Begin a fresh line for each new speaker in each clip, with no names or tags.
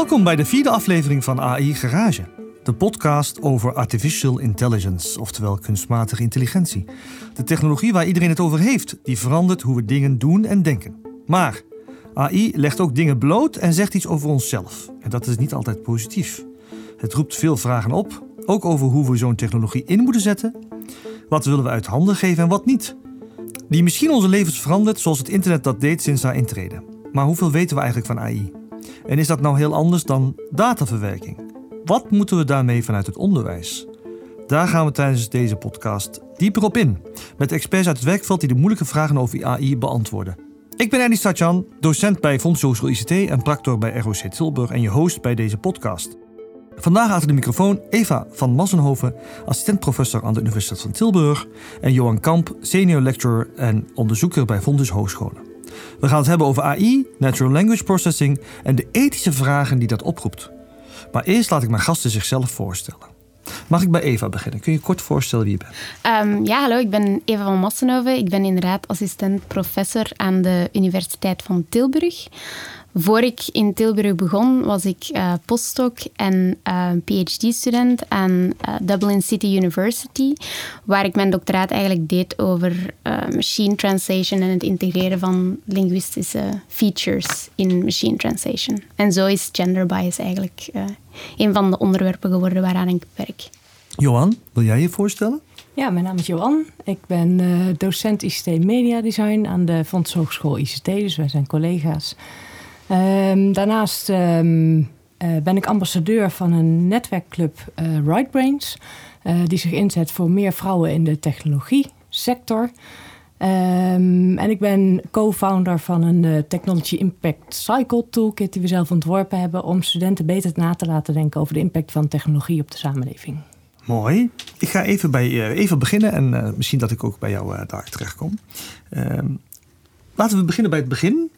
Welkom bij de vierde aflevering van AI Garage. De podcast over artificial intelligence, oftewel kunstmatige intelligentie. De technologie waar iedereen het over heeft, die verandert hoe we dingen doen en denken. Maar AI legt ook dingen bloot en zegt iets over onszelf. En dat is niet altijd positief. Het roept veel vragen op, ook over hoe we zo'n technologie in moeten zetten. Wat willen we uit handen geven en wat niet? Die misschien onze levens verandert zoals het internet dat deed sinds haar intrede. Maar hoeveel weten we eigenlijk van AI? En is dat nou heel anders dan dataverwerking? Wat moeten we daarmee vanuit het onderwijs? Daar gaan we tijdens deze podcast dieper op in. Met experts uit het werkveld die de moeilijke vragen over AI beantwoorden. Ik ben Andy Stadjan, docent bij Fonds Hogeschool ICT en practor bij ROC Tilburg en je host bij deze podcast. Vandaag achter de microfoon Eva van Massenhoven, assistent-professor aan de Universiteit van Tilburg, en Johan Kamp, senior lecturer en onderzoeker bij Fonds Hogescholen. We gaan het hebben over AI, natural language processing en de ethische vragen die dat oproept. Maar eerst laat ik mijn gasten zichzelf voorstellen. Mag ik bij Eva beginnen? Kun je kort voorstellen wie je bent?
Um, ja, hallo, ik ben Eva van Massenhoven. Ik ben inderdaad assistent-professor aan de Universiteit van Tilburg. Voor ik in Tilburg begon, was ik uh, postdoc en uh, PhD-student aan uh, Dublin City University, waar ik mijn doctoraat eigenlijk deed over machine translation en het integreren van linguïstische features in machine translation. En zo is gender bias eigenlijk een van de onderwerpen geworden waaraan ik werk.
Johan, wil jij je voorstellen?
Ja, mijn naam is Johan. Ik ben docent ICT Media Design aan de Fonds Hogeschool ICT, dus wij zijn collega's. Um, daarnaast um, uh, ben ik ambassadeur van een netwerkclub uh, Right Brains, uh, die zich inzet voor meer vrouwen in de technologie-sector. Um, en ik ben co-founder van een Technology Impact Cycle Toolkit die we zelf ontworpen hebben om studenten beter na te laten denken over de impact van technologie op de samenleving.
Mooi. Ik ga even bij even beginnen en misschien dat ik ook bij jou daar terechtkom. laten we beginnen bij het begin.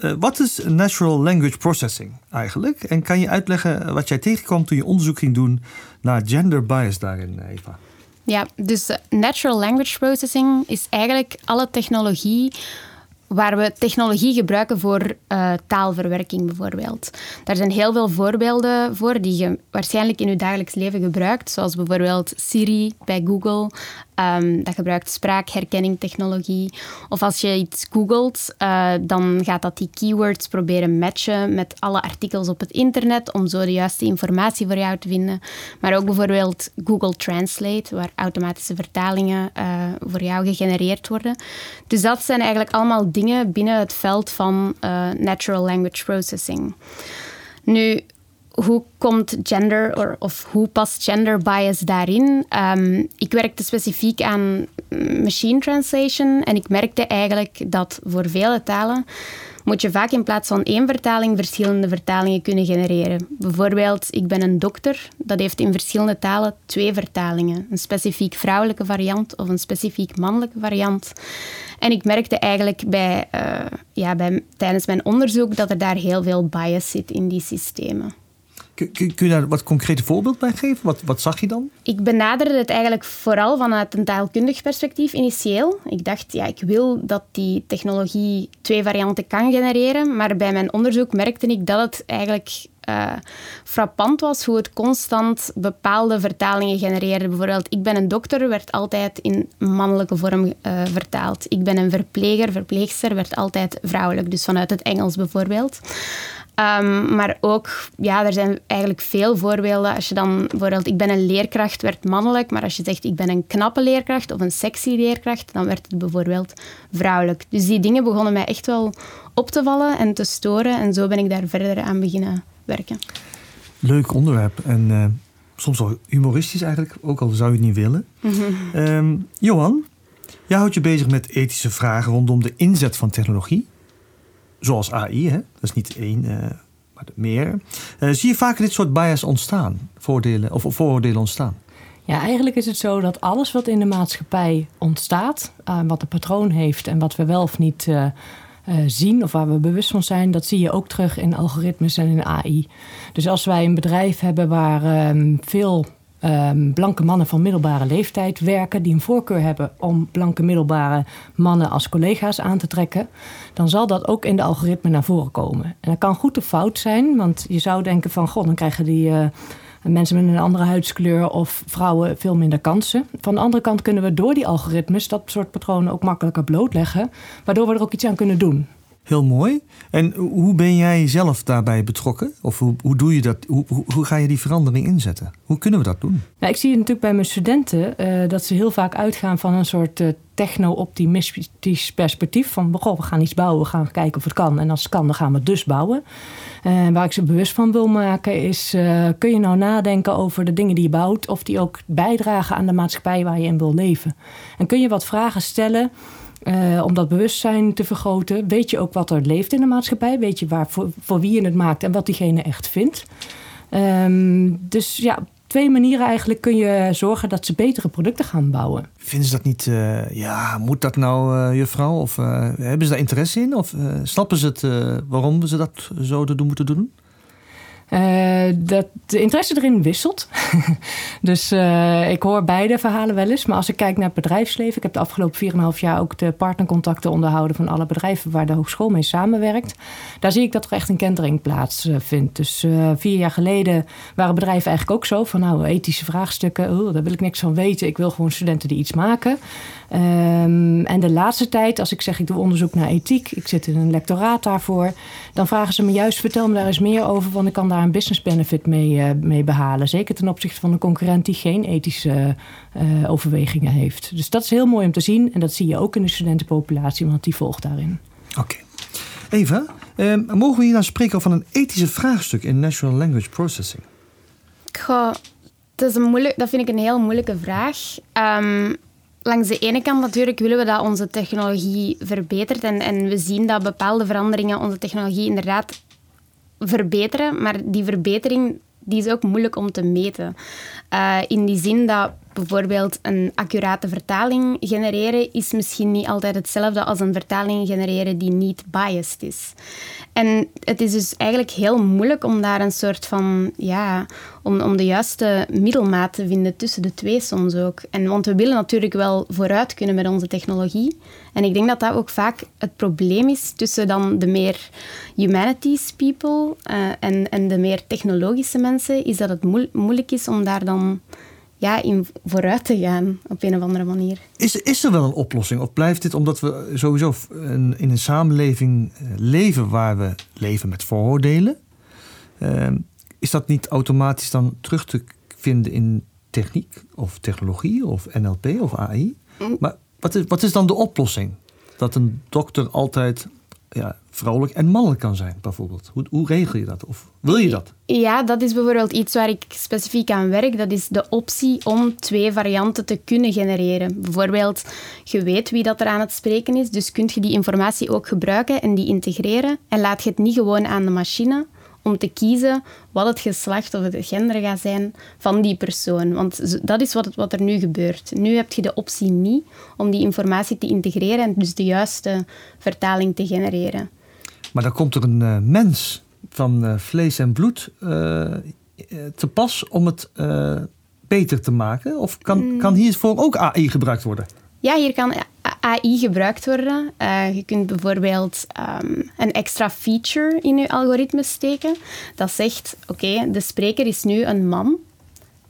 Uh, wat is natural language processing eigenlijk? En kan je uitleggen wat jij tegenkwam toen je onderzoek ging doen naar gender bias daarin, Eva?
Ja, dus natural language processing is eigenlijk alle technologie waar we technologie gebruiken voor taalverwerking bijvoorbeeld. Daar zijn heel veel voorbeelden voor die je waarschijnlijk in je dagelijks leven gebruikt, zoals bijvoorbeeld Siri bij Google. Um, dat gebruikt spraakherkenningtechnologie. Of als je iets googelt, uh, dan gaat dat die keywords proberen matchen met alle artikels op het internet om zo de juiste informatie voor jou te vinden. Maar ook bijvoorbeeld Google Translate, waar automatische vertalingen uh, voor jou gegenereerd worden. Dus dat zijn eigenlijk allemaal dingen binnen het veld van uh, natural language processing. Nu, hoe komt gender of hoe past gender bias daarin? Um, ik werkte specifiek aan machine translation en ik merkte eigenlijk dat voor vele talen moet je vaak in plaats van één vertaling verschillende vertalingen kunnen genereren. Bijvoorbeeld, ik ben een dokter, dat heeft in verschillende talen twee vertalingen. Een specifiek vrouwelijke variant of een specifiek mannelijke variant. En ik merkte eigenlijk bij, uh, ja, bij, tijdens mijn onderzoek dat er daar heel veel bias zit in die systemen.
Kun, je daar wat concrete voorbeeld bij geven? Wat, wat zag je dan?
Ik benaderde het eigenlijk vooral vanuit een taalkundig perspectief initieel. Ik dacht, ja, ik wil dat die technologie twee varianten kan genereren. Maar bij mijn onderzoek merkte ik dat het eigenlijk uh, frappant was hoe het constant bepaalde vertalingen genereerde. Bijvoorbeeld, ik ben een dokter, werd altijd in mannelijke vorm uh, vertaald. Ik ben een verpleger, verpleegster, werd altijd vrouwelijk. Dus vanuit het Engels bijvoorbeeld. Um, maar ook, ja, er zijn eigenlijk veel voorbeelden. Als je dan bijvoorbeeld, ik ben een leerkracht, werd mannelijk. Maar als je zegt, ik ben een knappe leerkracht of een sexy leerkracht, dan werd het bijvoorbeeld vrouwelijk. Dus die dingen begonnen mij echt wel op te vallen en te storen. En zo ben ik daar verder aan beginnen werken.
Leuk onderwerp. En uh, soms wel humoristisch eigenlijk, ook al zou je het niet willen. um, Johan, jij houdt je bezig met ethische vragen rondom de inzet van technologie zoals AI, hè? dat is niet één, uh, maar meer. Uh, zie je vaker dit soort bias ontstaan, voordelen, of vooroordelen ontstaan?
Ja, eigenlijk is het zo dat alles wat in de maatschappij ontstaat, uh, wat een patroon heeft en wat we wel of niet zien of waar we bewust van zijn, dat zie je ook terug in algoritmes en in AI. Dus als wij een bedrijf hebben waar ehm, veel ehm, blanke mannen van middelbare leeftijd werken, die een voorkeur hebben om blanke middelbare mannen als collega's aan te trekken, dan zal dat ook in de algoritme naar voren komen. En dat kan goed of fout zijn, want je zou denken van, god, dan krijgen die. Uh, mensen met een andere huidskleur of vrouwen veel minder kansen. Van de andere kant kunnen we door die algoritmes dat soort patronen ook makkelijker blootleggen, waardoor we er ook iets aan kunnen doen.
Heel mooi. En hoe ben jij zelf daarbij betrokken? Of hoe, hoe doe je dat? Hoe, hoe, ga je die verandering inzetten? Hoe kunnen we dat doen?
Nou, ik zie het natuurlijk bij mijn studenten uh, dat ze heel vaak uitgaan van een soort uh, techno-optimistisch perspectief. Van goh, we gaan iets bouwen, we gaan kijken of het kan. En als het kan, dan gaan we het dus bouwen. Uh, waar ik ze bewust van wil maken is: kun je nou nadenken over de dingen die je bouwt, of die ook bijdragen aan de maatschappij waar je in wil leven? En kun je wat vragen stellen? Uh, om dat bewustzijn te vergroten. Weet je ook wat er leeft in de maatschappij? Weet je waar, voor, voor wie je het maakt en wat diegene echt vindt? Um, dus ja, twee manieren eigenlijk kun je zorgen dat ze betere producten gaan bouwen.
Vinden ze dat niet, uh, ja, moet dat nou, uh, juffrouw? Of hebben ze daar interesse in? Of snappen ze het waarom ze dat zo moeten doen?
Uh, dat de interesse erin wisselt. dus uh, ik hoor beide verhalen wel eens. Maar als ik kijk naar het bedrijfsleven. Ik heb de afgelopen 4,5 jaar ook de partnercontacten onderhouden van alle bedrijven waar de hogeschool mee samenwerkt. Daar zie ik dat er echt een kentering plaatsvindt. Dus uh, vier jaar geleden waren bedrijven eigenlijk ook zo van nou ethische vraagstukken. Oh, daar wil ik niks van weten. Ik wil gewoon studenten die iets maken. Um, en de laatste tijd, als ik zeg ik doe onderzoek naar ethiek, ik zit in een lectoraat daarvoor, dan vragen ze me juist vertel me daar eens meer over, want ik kan daar een business benefit mee, uh, mee behalen. Zeker ten opzichte van een concurrent die geen ethische uh, overwegingen heeft. Dus dat is heel mooi om te zien en dat zie je ook in de studentenpopulatie, want die volgt daarin.
Oké. Okay. Eva, uh, mogen we hier nou spreken over een ethische vraagstuk in natural language processing?
Goh, dat, is een moeilijk, dat vind ik een heel moeilijke vraag. Um, langs de ene kant natuurlijk willen we dat onze technologie verbetert en, en we zien dat bepaalde veranderingen onze technologie inderdaad verbeteren, maar die verbetering die is ook moeilijk om te meten. Uh, in die zin dat bijvoorbeeld een accurate vertaling genereren is misschien niet altijd hetzelfde als een vertaling genereren die niet biased is. En het is dus eigenlijk heel moeilijk om daar een soort van, ja, om, om de juiste middelmaat te vinden tussen de twee soms ook. En, want we willen natuurlijk wel vooruit kunnen met onze technologie. En ik denk dat dat ook vaak het probleem is tussen dan de meer humanities people uh, en, en de meer technologische mensen, is dat het moeilijk is om daar dan ja, in vooruit te gaan op een of andere manier.
Is, is er wel een oplossing? Of blijft dit omdat we sowieso in een samenleving eh, leven waar we leven met vooroordelen? Uh, is dat niet automatisch dan terug te vinden in techniek of technologie of NLP of AI? Mm. Maar wat is, wat is dan de oplossing? Dat een dokter altijd ja, vrouwelijk en mannelijk kan zijn, bijvoorbeeld. Hoe, hoe regel je dat? Of wil je dat?
Ja, dat is bijvoorbeeld iets waar ik specifiek aan werk. Dat is de optie om twee varianten te kunnen genereren. Bijvoorbeeld, je weet wie dat er aan het spreken is, dus kun je die informatie ook gebruiken en die integreren. En laat je het niet gewoon aan de machine, om te kiezen wat het geslacht of het gender gaat zijn van die persoon. Want dat is wat, wat er nu gebeurt. Nu heb je de optie niet om die informatie te integreren en dus de juiste vertaling te genereren.
Maar dan komt er een uh, mens van uh, vlees en bloed uh, te pas om het beter te maken? Of kan, mm. kan hiervoor ook AI gebruikt worden?
Ja, hier kan AI gebruikt worden. Uh, je kunt bijvoorbeeld um, een extra feature in je algoritme steken. Dat zegt, oké, de spreker is nu een man.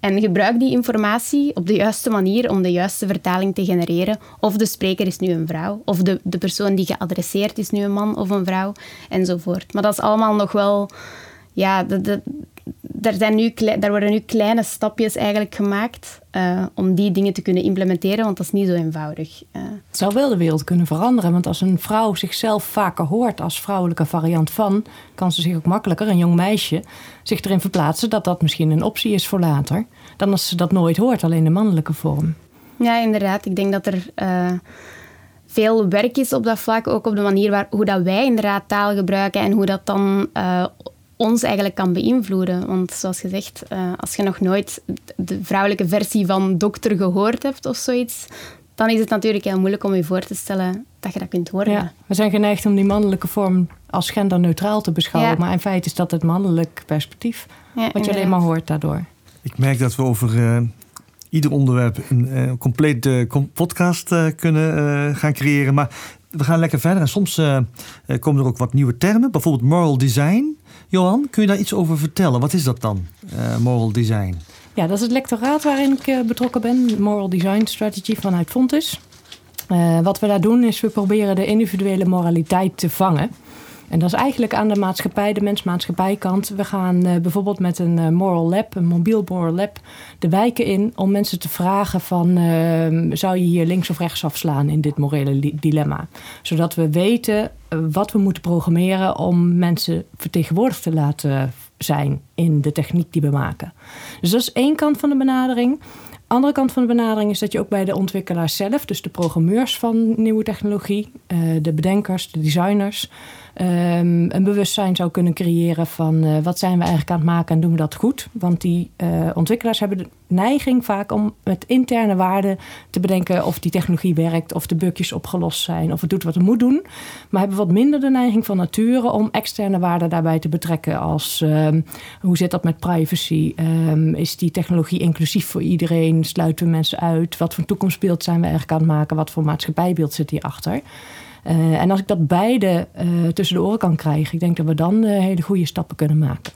En gebruik die informatie op de juiste manier om de juiste vertaling te genereren. Of de spreker is nu een vrouw. Of de, de persoon die geadresseerd is nu een man of een vrouw. Enzovoort. Maar dat is allemaal nog wel... Ja, de, daar, zijn nu, daar worden nu kleine stapjes eigenlijk gemaakt uh, om die dingen te kunnen implementeren, want dat is niet zo eenvoudig.
Uh. Het zou wel de wereld kunnen veranderen, want als een vrouw zichzelf vaker hoort als vrouwelijke variant van, kan ze zich ook makkelijker, een jong meisje, zich erin verplaatsen dat dat misschien een optie is voor later, dan als ze dat nooit hoort, alleen de mannelijke vorm.
Ja, inderdaad. Ik denk dat er uh, veel werk is op dat vlak, ook op de manier waar, hoe dat wij inderdaad taal gebruiken en hoe dat dan ons eigenlijk kan beïnvloeden. Want zoals gezegd, uh, als je nog nooit de vrouwelijke versie van dokter gehoord hebt of zoiets, dan is het natuurlijk heel moeilijk om je voor te stellen dat je dat kunt horen. Ja,
we zijn geneigd om die mannelijke vorm als genderneutraal te beschouwen, maar in feite is dat het mannelijk perspectief, wat je alleen maar hoort daardoor.
Ik merk dat we over eh, ieder onderwerp een uh, complete podcast kunnen gaan creëren. Maar we gaan lekker verder. En soms komen er ook wat nieuwe termen. Bijvoorbeeld moral design. Johan, kun je daar iets over vertellen? Wat is dat dan, moral design?
Ja, dat is het lectoraat waarin ik betrokken ben. Moral Design Strategy vanuit Fontes. wat we daar doen is we proberen de individuele moraliteit te vangen. En dat is eigenlijk aan de maatschappij, de mens-maatschappijkant. We gaan uh, bijvoorbeeld met een uh, moral lab, een mobiel moral lab, de wijken in om mensen te vragen van uh, zou je hier links of rechts afslaan in dit morele dilemma. Zodat we weten eh, wat we moeten programmeren om mensen vertegenwoordigd te laten zijn in de techniek die we maken. Dus dat is één kant van de benadering andere kant van de benadering is dat je ook bij de ontwikkelaars zelf, dus de programmeurs van nieuwe technologie, de bedenkers, de designers, um, een bewustzijn zou kunnen creëren van uh, wat zijn we eigenlijk aan het maken en doen we dat goed. Want die uh, ontwikkelaars hebben de neiging vaak om met interne waarden te bedenken of die technologie werkt, of de bugjes opgelost zijn, of het doet wat het moet doen. Maar hebben wat minder de neiging van nature om externe waarden daarbij te betrekken. Als um, hoe zit dat met privacy? Um, is die technologie inclusief voor iedereen? Sluiten we mensen uit? Wat voor toekomstbeeld zijn we eigenlijk aan het maken? Wat voor maatschappijbeeld zit hierachter? Uh, en als ik dat beide uh, tussen de oren kan krijgen, ik denk dat we dan uh, hele goede stappen kunnen maken.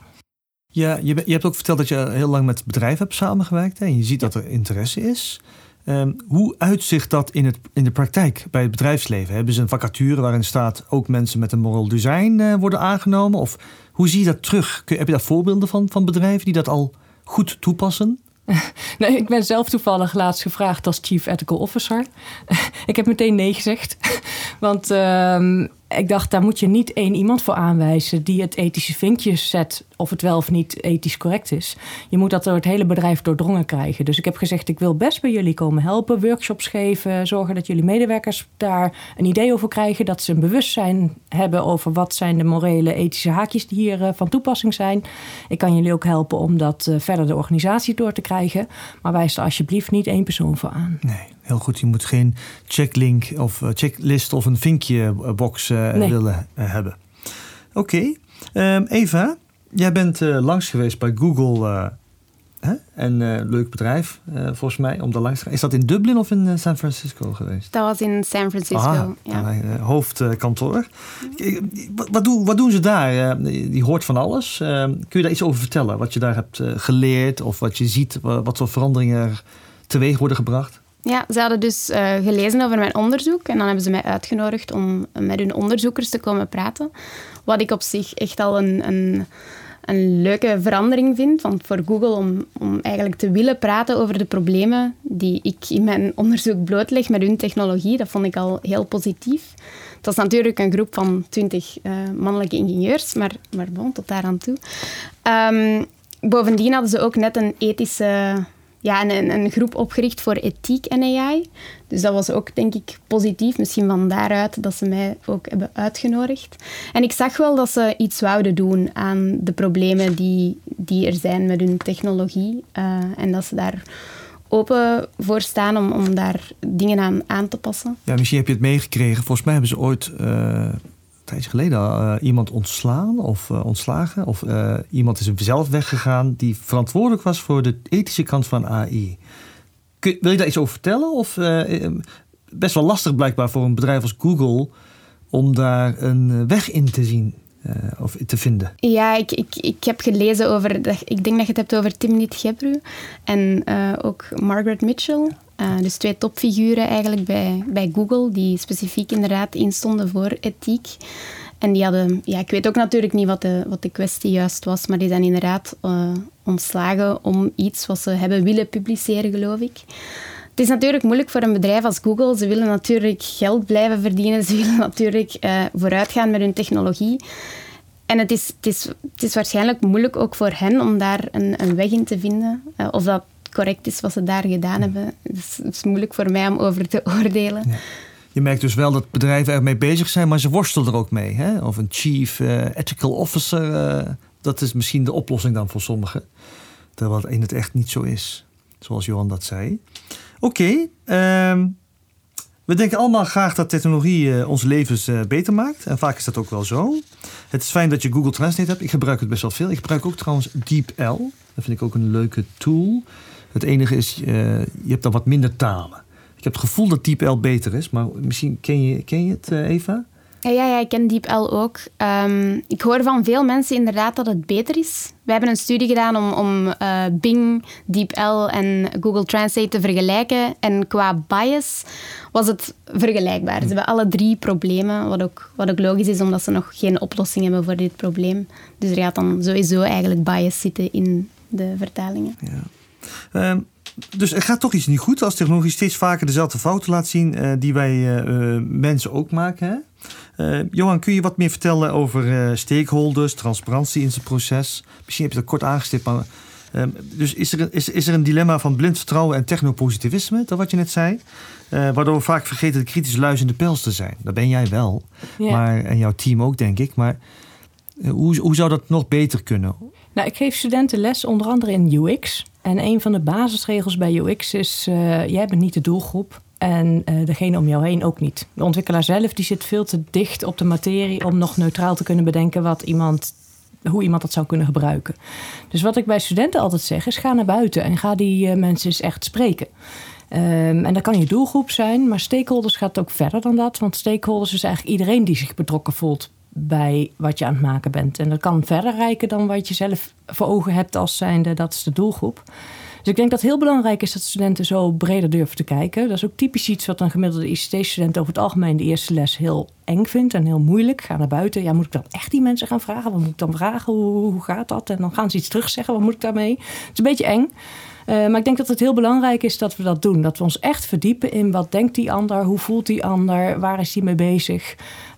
Ja, je, je, hebt ook verteld dat je heel lang met bedrijven hebt samengewerkt hè, en je ziet dat er interesse is. Um, hoe uitzicht dat in, het, in de praktijk bij het bedrijfsleven? Hebben ze een vacature waarin staat ook mensen met een moral design worden aangenomen? Of hoe zie je dat terug? Kun, heb je daar voorbeelden van, van bedrijven die dat al goed toepassen?
Nee, ik ben zelf toevallig laatst gevraagd als Chief Ethical Officer. ik heb meteen nee gezegd. Want uh, ik dacht, daar moet je niet één iemand voor aanwijzen die het ethische vinkje zet of het wel of niet ethisch correct is. Je moet dat door het hele bedrijf doordrongen krijgen. Dus ik heb gezegd, ik wil best bij jullie komen helpen, workshops geven, zorgen dat jullie medewerkers daar een idee over krijgen, dat ze een bewustzijn hebben over wat zijn de morele, ethische haakjes die hier uh, van toepassing zijn. Ik kan jullie ook helpen om dat uh, verder de organisatie door te krijgen, maar wijs er alsjeblieft niet één persoon voor aan.
Nee heel goed. Je moet geen checklink of uh, checklist of een vinkje box uh, nee. willen uh, hebben. Oké. Okay. Um, Eva, jij bent langs geweest bij Google. Hè? En leuk bedrijf, volgens mij, om daar langs te gaan. Is dat in Dublin of in San Francisco geweest?
Dat was in San Francisco, Aha, ja.
hoofdkantoor. Wat, wat, doen, wat doen ze daar? die hoort van alles. Ehm, kun je daar iets over vertellen? Wat je daar hebt geleerd of wat je ziet, wat voor veranderingen er teweeg worden gebracht?
Ja, ze hadden dus uh, gelezen over mijn onderzoek en dan hebben ze mij uitgenodigd om met hun onderzoekers te komen praten. Wat ik op zich echt al een, een, een leuke verandering vind van, voor Google om, om eigenlijk te willen praten over de problemen die ik in mijn onderzoek blootleg met hun technologie. Dat vond ik al heel positief. Het was natuurlijk een groep van twintig uh, mannelijke ingenieurs, maar, maar bon, tot daar aan toe. Um, bovendien hadden ze ook net een ethische ja, een, een groep opgericht voor ethiek en AI. Dus dat was ook, denk ik, positief. Misschien van daaruit dat ze mij ook hebben uitgenodigd. En ik zag wel dat ze iets wouden doen aan de problemen die, die er zijn met hun technologie. Uh, en dat ze daar open voor staan om, om daar dingen aan aan te passen.
Ja, misschien heb je het meegekregen. Volgens mij hebben ze ooit... Uh tijdje geleden uh, iemand ontslaan of uh, ontslagen. Of uh, iemand is zelf weggegaan die verantwoordelijk was voor de ethische kant van AI. Kun, wil je daar iets over vertellen? Of best wel lastig blijkbaar voor een bedrijf als Google om daar een weg in te zien of te vinden?
Ja, ik, ik, ik heb gelezen over, ik denk dat je het hebt over Timnit Gebru en ook Margaret Mitchell. Uh, dus twee topfiguren eigenlijk bij, bij Google, die specifiek inderdaad instonden voor ethiek. En die hadden, ja, ik weet ook natuurlijk niet wat de, wat de kwestie juist was, maar die zijn inderdaad uh, ontslagen om iets wat ze hebben willen publiceren, geloof ik. Het is natuurlijk moeilijk voor een bedrijf als Google. Ze willen natuurlijk geld blijven verdienen. Ze willen natuurlijk uh, vooruitgaan met hun technologie. En het is, het, is, het is waarschijnlijk moeilijk ook voor hen om daar een, een weg in te vinden. Of dat correct is wat ze daar gedaan hebben. Het is, moeilijk voor mij om over te oordelen. Ja.
Je merkt dus wel dat bedrijven ermee bezig zijn, maar ze worstelen er ook mee. Hè? Of een chief uh, ethical officer, uh, dat is misschien de oplossing dan voor sommigen. Terwijl het in het echt niet zo is, zoals Johan dat zei. Oké, okay, um, We denken allemaal graag dat technologie uh, ons levens uh, beter maakt. En vaak is dat ook wel zo. Het is fijn dat je Google Translate hebt. Ik gebruik het best wel veel. Ik gebruik ook trouwens DeepL. Dat vind ik ook een leuke tool. Het enige is, uh, je hebt dan wat minder talen. Ik heb het gevoel dat DeepL beter is. Maar misschien ken je, ken je het, Eva?
Ja, ja, ik ken DeepL ook. Um, ik hoor van veel mensen inderdaad dat het beter is. We hebben een studie gedaan om, om uh, Bing, DeepL en Google Translate te vergelijken. En qua bias was het vergelijkbaar. Ze hebben alle drie problemen, wat ook, wat ook logisch is, omdat ze nog geen oplossing hebben voor dit probleem. Dus er gaat dan sowieso eigenlijk bias zitten in de vertalingen.
Ja. Um, dus er gaat toch iets niet goed als technologie steeds vaker dezelfde fouten laat zien uh, die wij uh, mensen ook maken. Hè? Johan, kun je wat meer vertellen over stakeholders, transparantie in zijn proces? Misschien heb je dat kort aangestipt, maar. Uh, dus is er, is, is er een dilemma van blind vertrouwen en technopositivisme, dat wat je net zei? Uh, waardoor we vaak vergeten de kritische luis in de pels te zijn. Dat ben jij wel, ja. maar, en jouw team ook, denk ik. Maar hoe, hoe zou dat nog beter kunnen?
Nou, ik geef studenten les onder andere in UX. En een van de basisregels bij UX is: jij bent niet de doelgroep. En uh, degene om jou heen ook niet. De ontwikkelaar zelf die zit veel te dicht op de materie om nog neutraal te kunnen bedenken wat iemand, hoe iemand dat zou kunnen gebruiken. Dus wat ik bij studenten altijd zeg is: ga naar buiten en ga die uh, mensen eens echt spreken. Um, en dat kan je doelgroep zijn, maar stakeholders gaat ook verder dan dat. Want stakeholders is eigenlijk iedereen die zich betrokken voelt bij wat je aan het maken bent. En dat kan verder reiken dan wat je zelf voor ogen hebt als zijnde, dat is de doelgroep. Dus ik denk dat het heel belangrijk is dat studenten zo breder durven te kijken. Dat is ook typisch iets wat een gemiddelde ICT-student over het algemeen de eerste les heel eng vindt en heel moeilijk. Ga naar buiten. Ja, moet ik dan echt die mensen gaan vragen? Wat moet ik dan vragen? Hoe, hoe gaat dat? En dan gaan ze iets terugzeggen. Wat moet ik daarmee? Het is een beetje eng. Uh, maar ik denk dat het heel belangrijk is dat we dat doen. Dat we ons echt verdiepen in wat denkt die ander, hoe voelt die ander, waar is die mee bezig,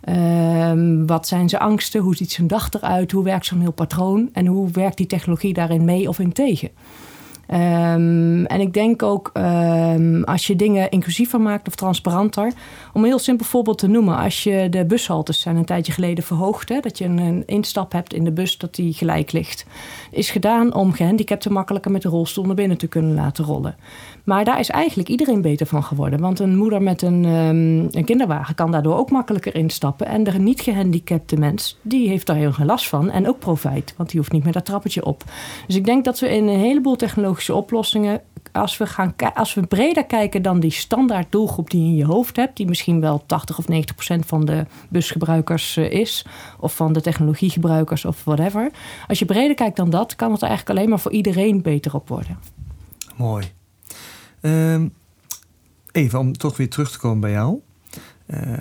uh, wat zijn zijn angsten, hoe ziet zijn dag eruit, hoe werkt zo'n heel patroon en hoe werkt die technologie daarin mee of in tegen. Um, en ik denk ook um, als je dingen inclusiever maakt of transparanter. Om een heel simpel voorbeeld te noemen. Als je de bushaltes zijn een tijdje geleden verhoogd. Hè, dat je een, een, instap hebt in de bus dat die gelijk ligt. Is gedaan om gehandicapten makkelijker met de rolstoel naar binnen te kunnen laten rollen. Maar daar is eigenlijk iedereen beter van geworden. Want een moeder met een, um, een kinderwagen kan daardoor ook makkelijker instappen. En de niet gehandicapte mens, die heeft daar heel veel last van. En ook profijt, want die hoeft niet meer dat trappetje op. Dus ik denk dat we in een heleboel technologische oplossingen als we, gaan, als we breder kijken dan die standaard doelgroep die je in je hoofd hebt, die misschien wel 80 of 90 procent van de busgebruikers uh, is, of van de technologiegebruikers of whatever. Als je breder kijkt dan dat, kan het eigenlijk alleen maar voor iedereen beter op worden.
Mooi. Uh, even om toch weer terug te komen bij jou. Uh,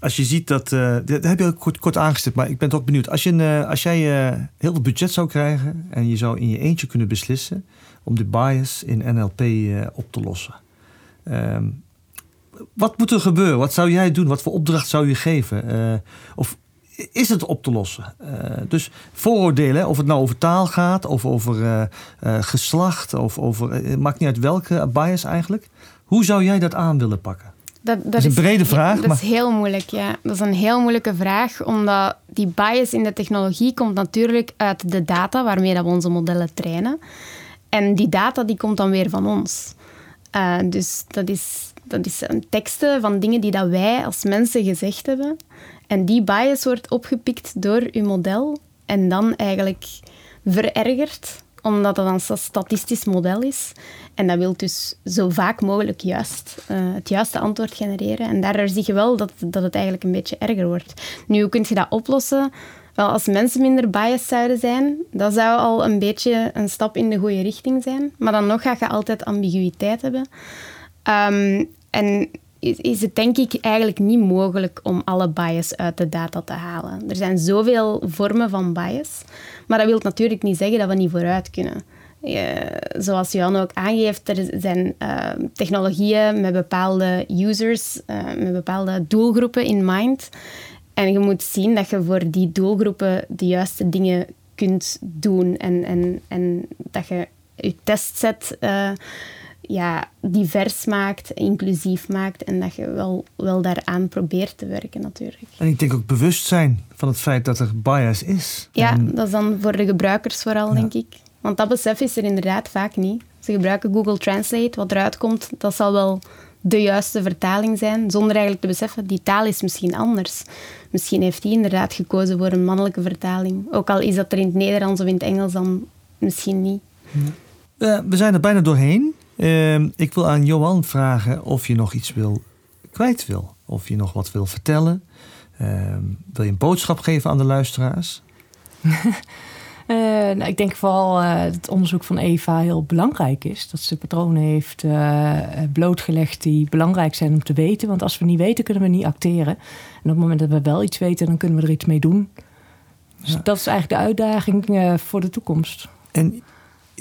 als je ziet dat, uh, dat heb je al kort, kort aangestipt, maar ik ben toch benieuwd. Als, je, uh, als jij uh, heel veel budget zou krijgen en je zou in je eentje kunnen beslissen om de bias in NLP op te lossen. Ehm, wat moet er gebeuren? Wat zou jij doen? Wat voor opdracht zou je geven? of is het op te lossen? dus vooroordelen, of het nou over taal gaat, of over geslacht, of over. maakt niet uit welke bias eigenlijk. Hoe zou jij dat aan willen pakken? Dat, dat, is een brede vraag.
Dat maar... is heel moeilijk, ja. Dat is een heel moeilijke vraag, omdat die bias in de technologie komt natuurlijk uit de data waarmee dat we onze modellen trainen. En die data die komt dan weer van ons. Dus dat is, dat is een teksten van dingen die dat wij als mensen gezegd hebben. En die bias wordt opgepikt door uw model en dan eigenlijk verergerd omdat dat een statistisch model is. En dat wil dus zo vaak mogelijk juist uh, het juiste antwoord genereren. En daardoor zie je wel dat, dat het eigenlijk een beetje erger wordt. Nu, hoe kun je dat oplossen? Wel, als mensen minder biased zouden zijn, dat zou al een beetje een stap in de goede richting zijn. Maar dan nog ga je altijd ambiguïteit hebben. Um, en is het denk ik eigenlijk niet mogelijk om alle bias uit de data te halen. Er zijn zoveel vormen van bias, maar dat wil natuurlijk niet zeggen dat we niet vooruit kunnen. zoals Jan ook aangeeft, er zijn uh, technologieën met bepaalde users, uh, met bepaalde doelgroepen in mind. En je moet zien dat je voor die doelgroepen de juiste dingen kunt doen en, en, en dat je je testset uh, ja, divers maakt, inclusief maakt en dat je wel, wel daaraan probeert te werken natuurlijk.
En ik denk ook bewust zijn van het feit dat er bias is.
Ja, dat is dan voor de gebruikers vooral, denk ik. Want dat besef is er inderdaad vaak niet. Ze gebruiken Google Translate, wat eruit komt, dat zal wel de juiste vertaling zijn, zonder eigenlijk te beseffen, die taal is misschien anders. Misschien heeft hij inderdaad gekozen voor een mannelijke vertaling. Ook al is dat er in het Nederlands of in het Engels dan misschien niet.
Uh, we zijn er bijna doorheen. Uh, ik wil aan Johan vragen of je nog iets wil, kwijt wil. Of je nog wat wil vertellen. Uh, wil je een boodschap geven aan de luisteraars?
Uh, nou, ik denk vooral uh, dat het onderzoek van Eva heel belangrijk is. Dat ze patronen heeft uh, blootgelegd die belangrijk zijn om te weten. Want als we niet weten, kunnen we niet acteren. En op het moment dat we wel iets weten, dan kunnen we er iets mee doen. Dus ja. dat is eigenlijk de uitdaging voor de toekomst.
En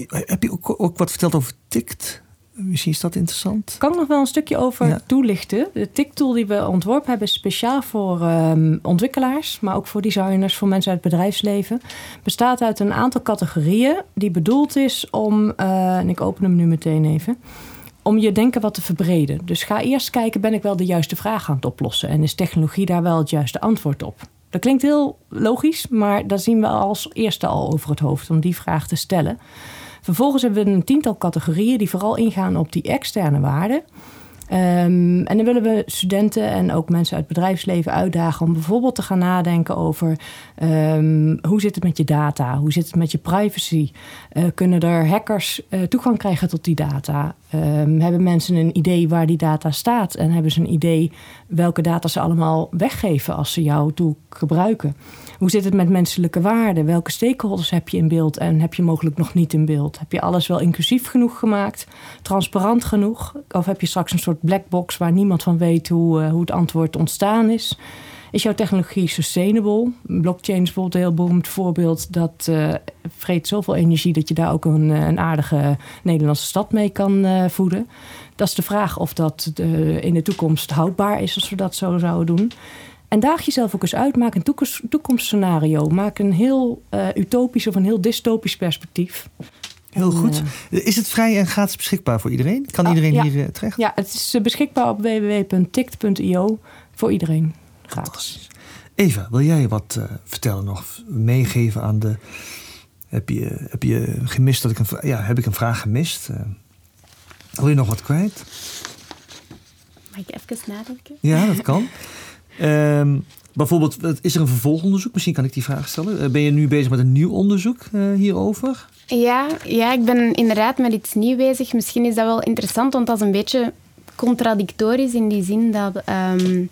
heb je ook, ook wat verteld over TICT? Misschien is dat interessant.
Kan ik nog wel een stukje over ja. toelichten? De TIC-tool die we ontworpen hebben is speciaal voor um, ontwikkelaars, maar ook voor designers, voor mensen uit het bedrijfsleven. Bestaat uit een aantal categorieën die bedoeld is om, uh, en ik open hem nu meteen even, om je denken wat te verbreden. Dus ga eerst kijken, ben ik wel de juiste vraag aan het oplossen? En is technologie daar wel het juiste antwoord op? Dat klinkt heel logisch, maar daar zien we als eerste al over het hoofd om die vraag te stellen. Vervolgens hebben we een tiental categorieën die vooral ingaan op die externe waarden. Um, en dan willen we studenten en ook mensen uit het bedrijfsleven uitdagen om bijvoorbeeld te gaan nadenken over um, hoe zit het met je data, hoe zit het met je privacy, uh, kunnen er hackers uh, toegang krijgen tot die data, um, hebben mensen een idee waar die data staat en hebben ze een idee welke data ze allemaal weggeven als ze jouw tool gebruiken. Hoe zit het met menselijke waarden? Welke stakeholders heb je in beeld en heb je mogelijk nog niet in beeld? Heb je alles wel inclusief genoeg gemaakt? Transparant genoeg? Of heb je straks een soort black box waar niemand van weet hoe, uh, hoe het antwoord ontstaan is? Is jouw technologie sustainable? Blockchain is bijvoorbeeld een heel beroemd voorbeeld. Dat uh, vreet zoveel energie dat je daar ook een, een aardige Nederlandse stad mee kan uh, voeden. Dat is de vraag of dat de, in de toekomst houdbaar is als we dat zo zouden doen. En daag jezelf ook eens uit. Maak een toekomst, toekomstscenario. Maak een heel uh, utopisch of een heel dystopisch perspectief.
Heel goed. Is het vrij en gratis beschikbaar voor iedereen? Kan
Ah,
iedereen
ja.
hier terecht?
Ja, het is beschikbaar op www.tict.io voor iedereen. Gratis.
Eva, wil jij wat uh, vertellen nog? Meegeven aan de... Heb je, heb je gemist dat ik een... Ja, heb ik een vraag gemist? Uh, wil je nog wat kwijt?
Mag ik even nadenken?
Ja, dat kan. Um, bijvoorbeeld, is er een vervolgonderzoek? Misschien kan ik die vraag stellen. Uh, ben je nu bezig met een nieuw onderzoek hierover?
Ja, ja, ik ben inderdaad met iets nieuws bezig. Misschien is dat wel interessant, want dat is een beetje contradictorisch in die zin dat... Um,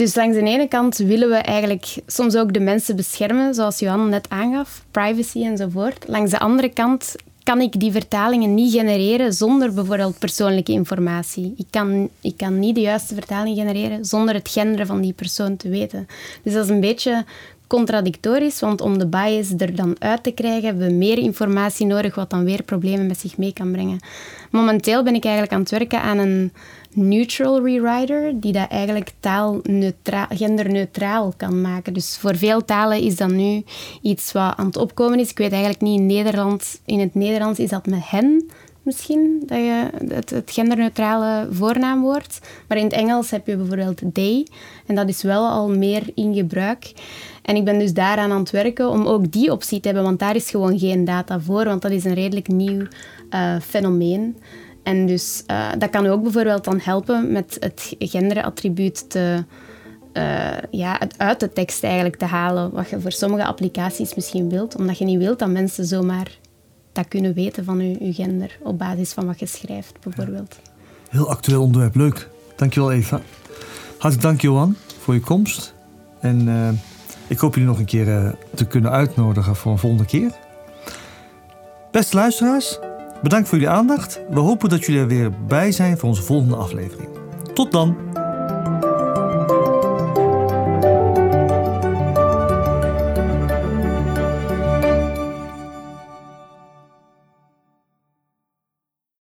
dus langs de ene kant willen we eigenlijk soms ook de mensen beschermen, zoals Johan net aangaf, privacy enzovoort. Langs de andere kant kan ik die vertalingen niet genereren zonder bijvoorbeeld persoonlijke informatie. Ik kan, ik kan niet de juiste vertaling genereren zonder het genderen van die persoon te weten. Dus dat is een beetje contradictorisch, want om de bias er dan uit te krijgen, hebben we meer informatie nodig, wat dan weer problemen met zich mee kan brengen. Momenteel ben ik eigenlijk aan het werken aan een neutral rewriter, die dat eigenlijk taal genderneutraal kan maken. Dus voor veel talen is dat nu iets wat aan het opkomen is. Ik weet eigenlijk niet in Nederland, in het Nederlands is dat met hen misschien, dat je het, het genderneutrale voornaamwoord. Maar in het Engels heb je bijvoorbeeld they, en dat is wel al meer in gebruik. En ik ben dus daaraan aan het werken om ook die optie te hebben, want daar is gewoon geen data voor, want dat is een redelijk nieuw uh, fenomeen. En dus uh, dat kan ook bijvoorbeeld dan helpen met het genderattribuut te, uh, ja, het uit de tekst eigenlijk te halen, wat je voor sommige applicaties misschien wilt, omdat je niet wilt dat mensen zomaar kunnen weten van uw gender op basis van wat je schrijft, bijvoorbeeld.
Heel actueel onderwerp, leuk. Dankjewel Eva. Hartelijk dank Johan voor je komst. En uh, ik hoop jullie nog een keer uh, te kunnen uitnodigen voor een volgende keer. Beste luisteraars, bedankt voor jullie aandacht. We hopen dat jullie er weer bij zijn voor onze volgende aflevering. Tot dan!